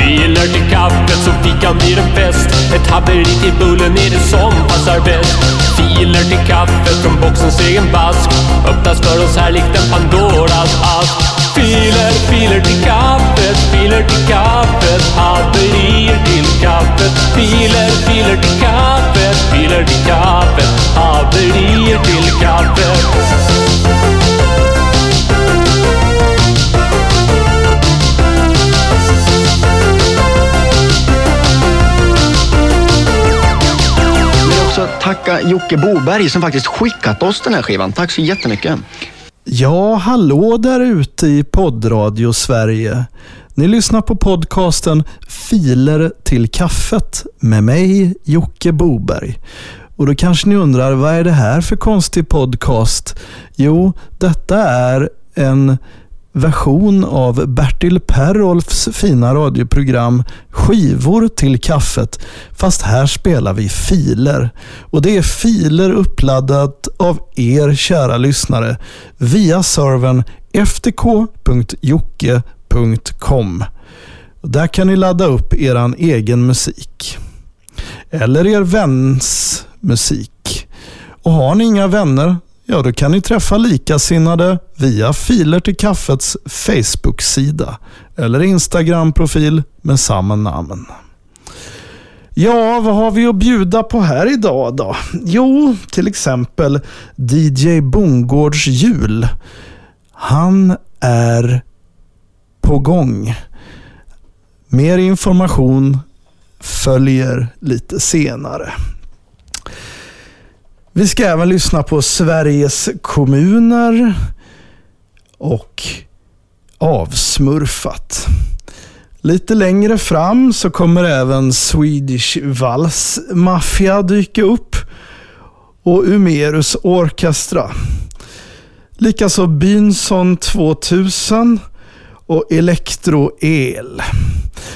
Filer till kaffet så fikan blir en fest. Ett haveri till bullen är det som passar bäst. Filer till kaffet från boxens egen vask Öppnas för oss här likt en Pandoras ask. Filer, filer till kaffet, filer till kaffet. Haverier till kaffet. Filer, filer till kaffet, filer till kaffet. Haverier till kaffet. Tacka Jocke Boberg som faktiskt skickat oss den här skivan. Tack så jättemycket. Ja, hallå där ute i poddradio Sverige. Ni lyssnar på podcasten Filer till kaffet med mig, Jocke Boberg. Och då kanske ni undrar, vad är det här för konstig podcast? Jo, detta är en version av Bertil Perolfs fina radioprogram Skivor till kaffet. Fast här spelar vi filer. Och det är filer uppladdat av er kära lyssnare via servern ftk.jocke.com. Där kan ni ladda upp er egen musik. Eller er väns musik. Och har ni inga vänner Ja, då kan ni träffa likasinnade via Filer till kaffets Facebook-sida eller Instagram-profil med samma namn. Ja, vad har vi att bjuda på här idag då? Jo, till exempel DJ Bongårds jul. Han är på gång. Mer information följer lite senare. Vi ska även lyssna på Sveriges kommuner och Avsmurfat. Lite längre fram så kommer även Swedish Vals Mafia dyka upp och Umerus Orkestra. Likaså Bynson 2000 och Elektroel.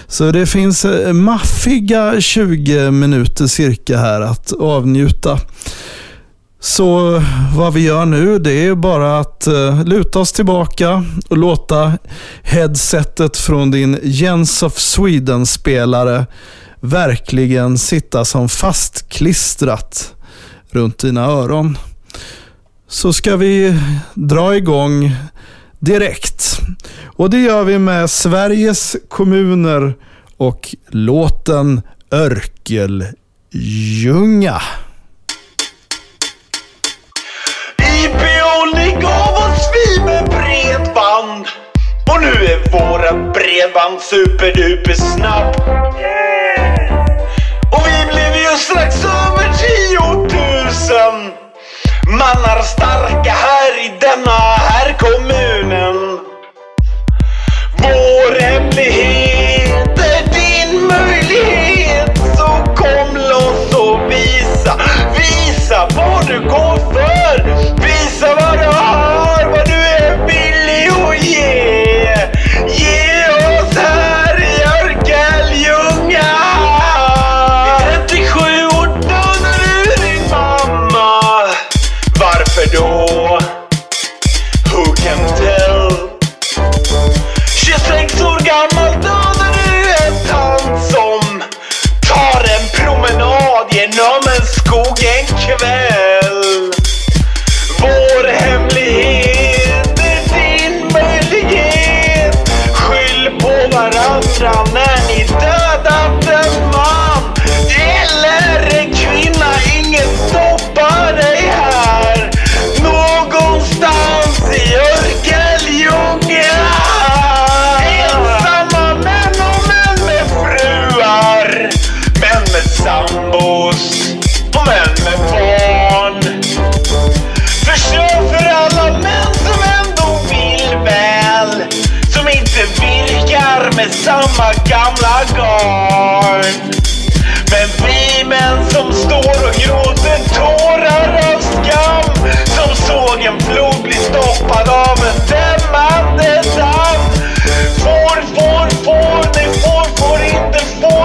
Så det finns eh, maffiga 20 minuter cirka här att avnjuta. Så vad vi gör nu det är bara att uh, luta oss tillbaka och låta headsetet från din Jens of Sweden-spelare verkligen sitta som fastklistrat runt dina öron. Så ska vi dra igång direkt. Och det gör vi med Sveriges kommuner och låten Örkeljunga. Nu är våra bredband superduper snabb. Yeah! Och vi blev ju strax över 10 000 mannar starka här i denna här kommunen. Vår hemlighet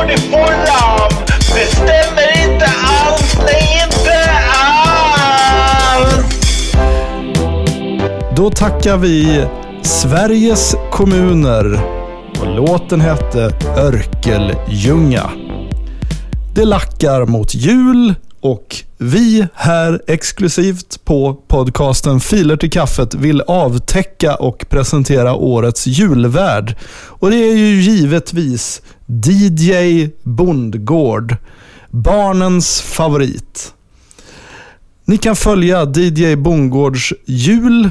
du får. Bestämmer inte alls, nej inte alls. Då tackar vi Sveriges kommuner och låten hette Örkeljunga. Det lackar mot jul och vi här exklusivt på podcasten Filer till kaffet vill avtäcka och presentera årets julvärd. Och det är ju givetvis DJ Bondgård, barnens favorit. Ni kan följa DJ Bondgårds jul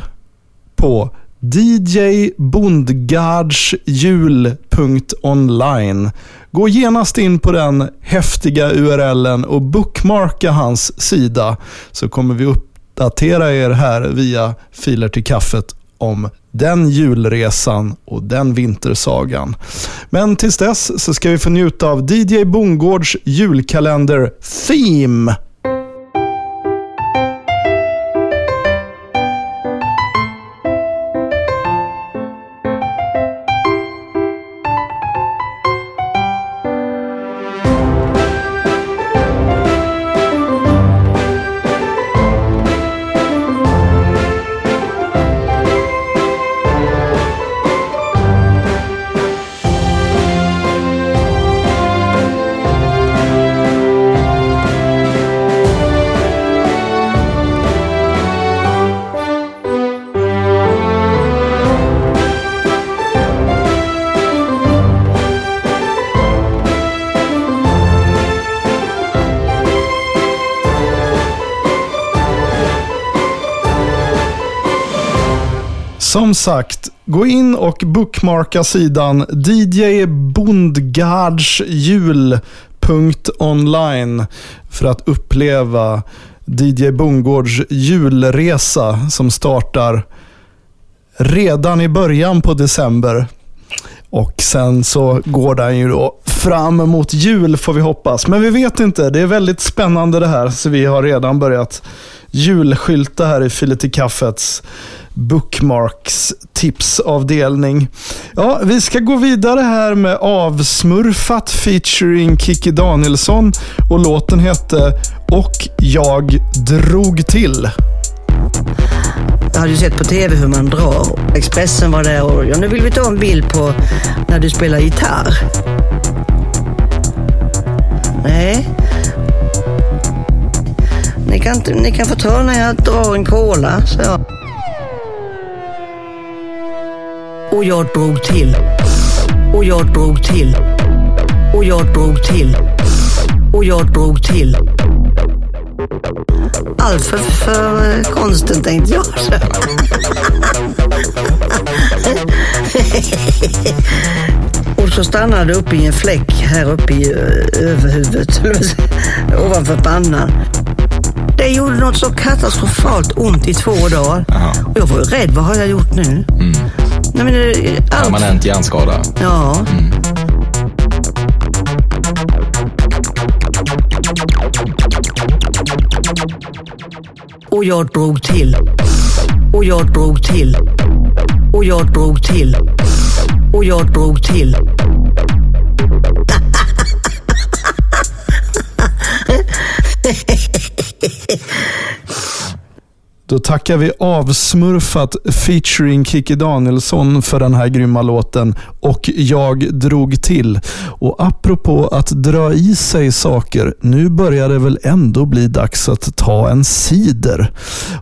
på djbondgardsjul.online. Gå genast in på den häftiga URLen och bookmarka hans sida så kommer vi uppdatera er här via Filer till kaffet om den julresan och den vintersagan. Men tills dess så ska vi få njuta av DJ Bondgårds julkalender Theme. Sagt, gå in och bookmarka sidan djbondgardsjul.online för att uppleva DJ Bondgårds julresa som startar redan i början på december. Och sen så går den ju då fram mot jul får vi hoppas. Men vi vet inte. Det är väldigt spännande det här. Så vi har redan börjat julskylta här i Filet i kaffets bookmarks tipsavdelning. Ja, vi ska gå vidare här med Avsmurfat featuring Kiki Danielsson och låten hette Och jag drog till. Jag hade ju sett på tv hur man drar. Expressen var där och ja, nu vill vi ta en bild på när du spelar gitarr. Nej. Ni kan, ni kan få ta när jag drar en cola, så jag. Och jag drog till. Och jag drog till. Och jag drog till. Och jag drog till. Allt för, för eh, konsten tänkte jag. Och så stannade det uppe i en fläck här uppe i ö, överhuvudet, ovanför pannan. Det gjorde något så katastrofalt ont i två dagar. Och jag var ju rädd, vad har jag gjort nu? Nej, men allt, Permanent hjärnskada. Ja. Och jag drog till. Och jag drog till. Och jag drog till. Och jag drog till. Då tackar vi Avsmurfat featuring Kiki Danielsson för den här grymma låten och jag drog till. Och apropå att dra i sig saker, nu börjar det väl ändå bli dags att ta en cider.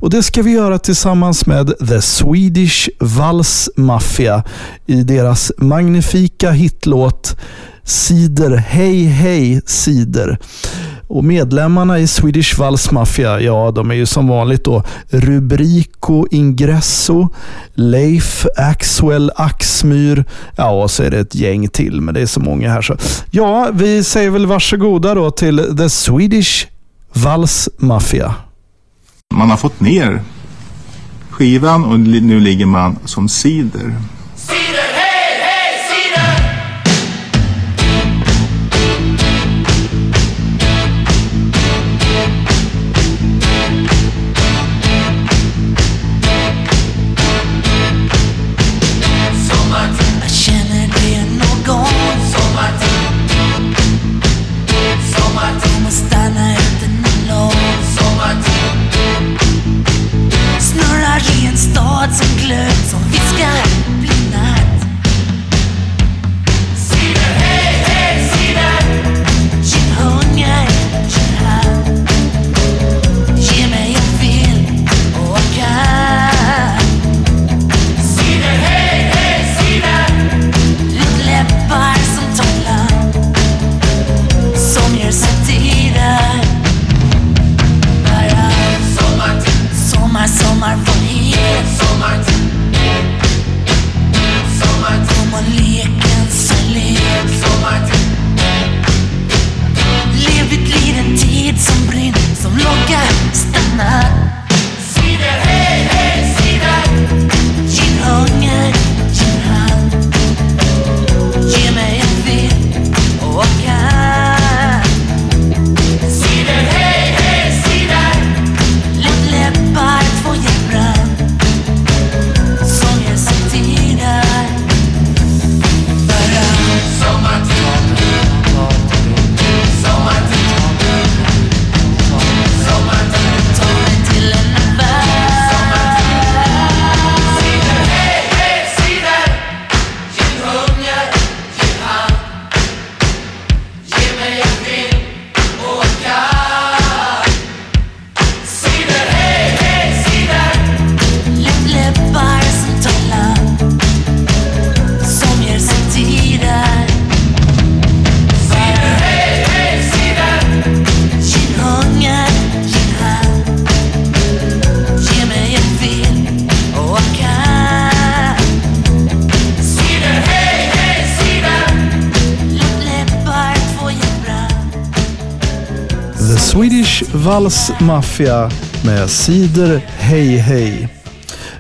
Och det ska vi göra tillsammans med The Swedish Vals Mafia i deras magnifika hitlåt Cider, hej hej cider. Och medlemmarna i Swedish Vals Mafia, ja de är ju som vanligt då Rubrico Ingresso, Leif Axwell Axmyr, ja och så är det ett gäng till, men det är så många här så. Ja, vi säger väl varsågoda då till The Swedish Vals Mafia. Man har fått ner skivan och nu ligger man som cider. Jag Vals Mafia med Cider Hej Hej.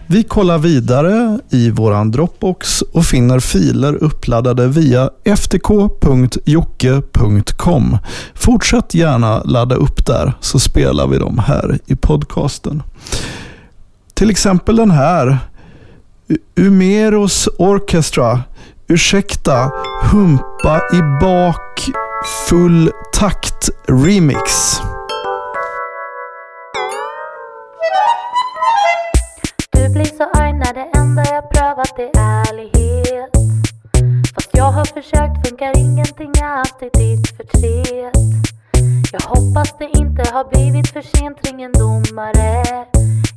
Vi kollar vidare i våran Dropbox och finner filer uppladdade via ftk.jocke.com. Fortsätt gärna ladda upp där så spelar vi dem här i podcasten. Till exempel den här. Umeros Orchestra. Ursäkta, humpa i bak full takt remix. Jag är ärlighet. Fast jag har försökt funkar ingenting, jag har alltid ditt förtret. Jag hoppas det inte har blivit för sent, ring en domare.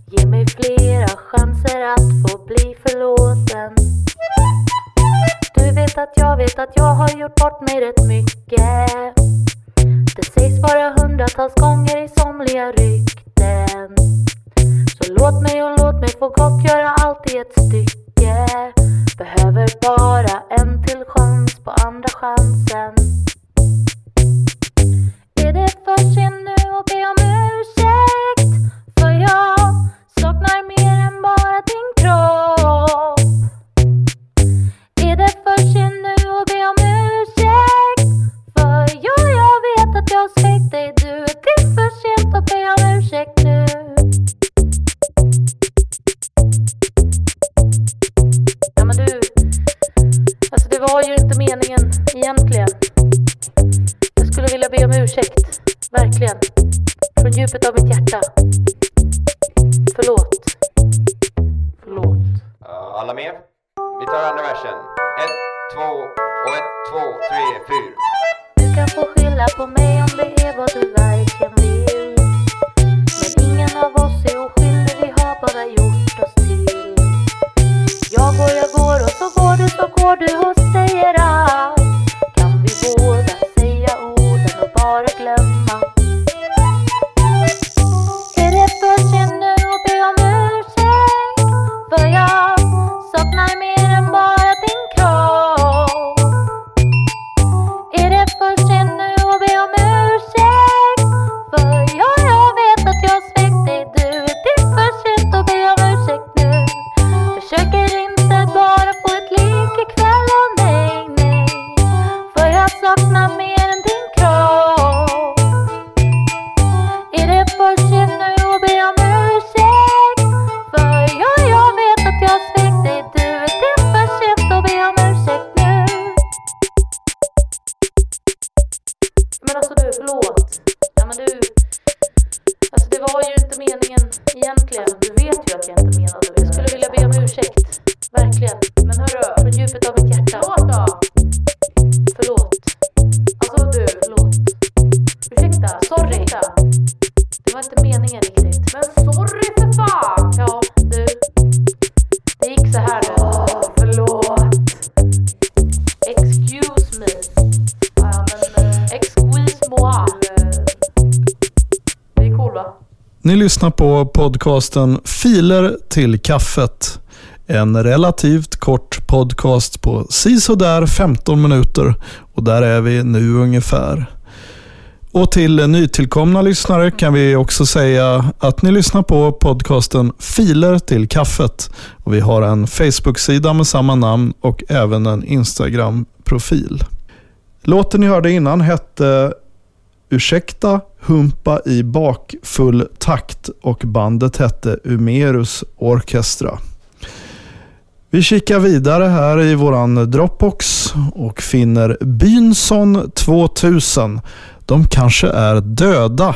Ge mig flera chanser att få bli förlåten. Du vet att jag vet att jag har gjort bort mig rätt mycket. Det sägs vara hundratals gånger i somliga rykten egentligen. Du vet ju att jag inte menade Ni lyssnar på podcasten Filer till kaffet. En relativt kort podcast på sisådär 15 minuter och där är vi nu ungefär. Och till nytillkomna lyssnare kan vi också säga att ni lyssnar på podcasten Filer till kaffet. Och vi har en Facebook-sida med samma namn och även en Instagram-profil. Låten ni hörde innan hette Ursäkta, Humpa i bakfull takt och bandet hette Umerus Orchestra. Vi kikar vidare här i våran Dropbox och finner Bynson 2000. De kanske är döda.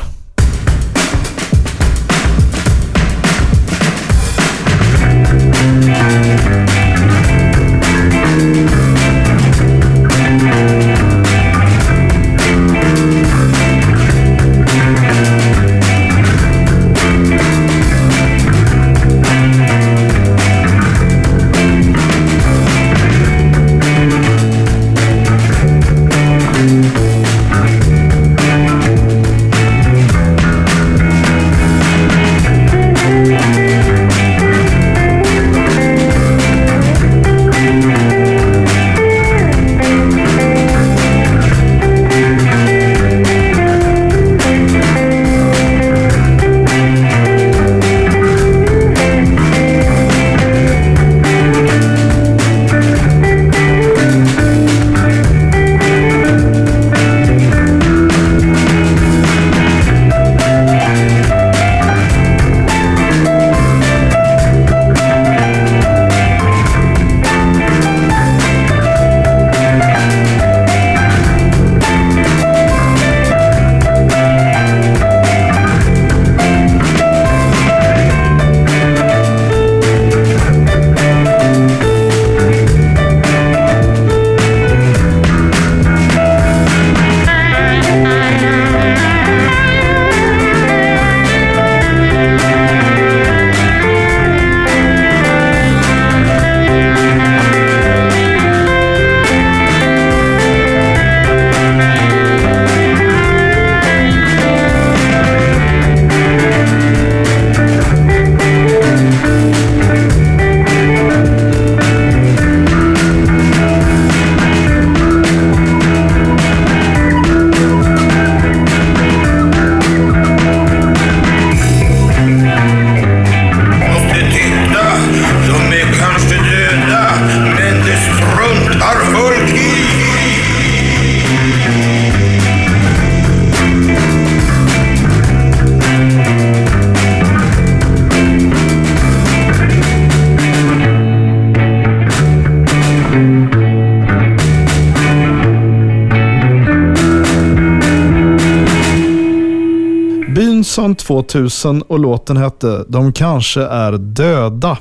Jonsson 2000 och låten hette De kanske är döda.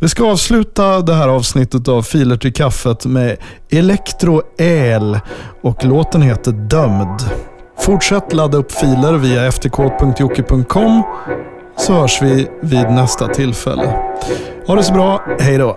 Vi ska avsluta det här avsnittet av Filer till kaffet med Electro El och låten heter Dömd. Fortsätt ladda upp filer via ftk.jocke.com så hörs vi vid nästa tillfälle. Ha det så bra, hej då!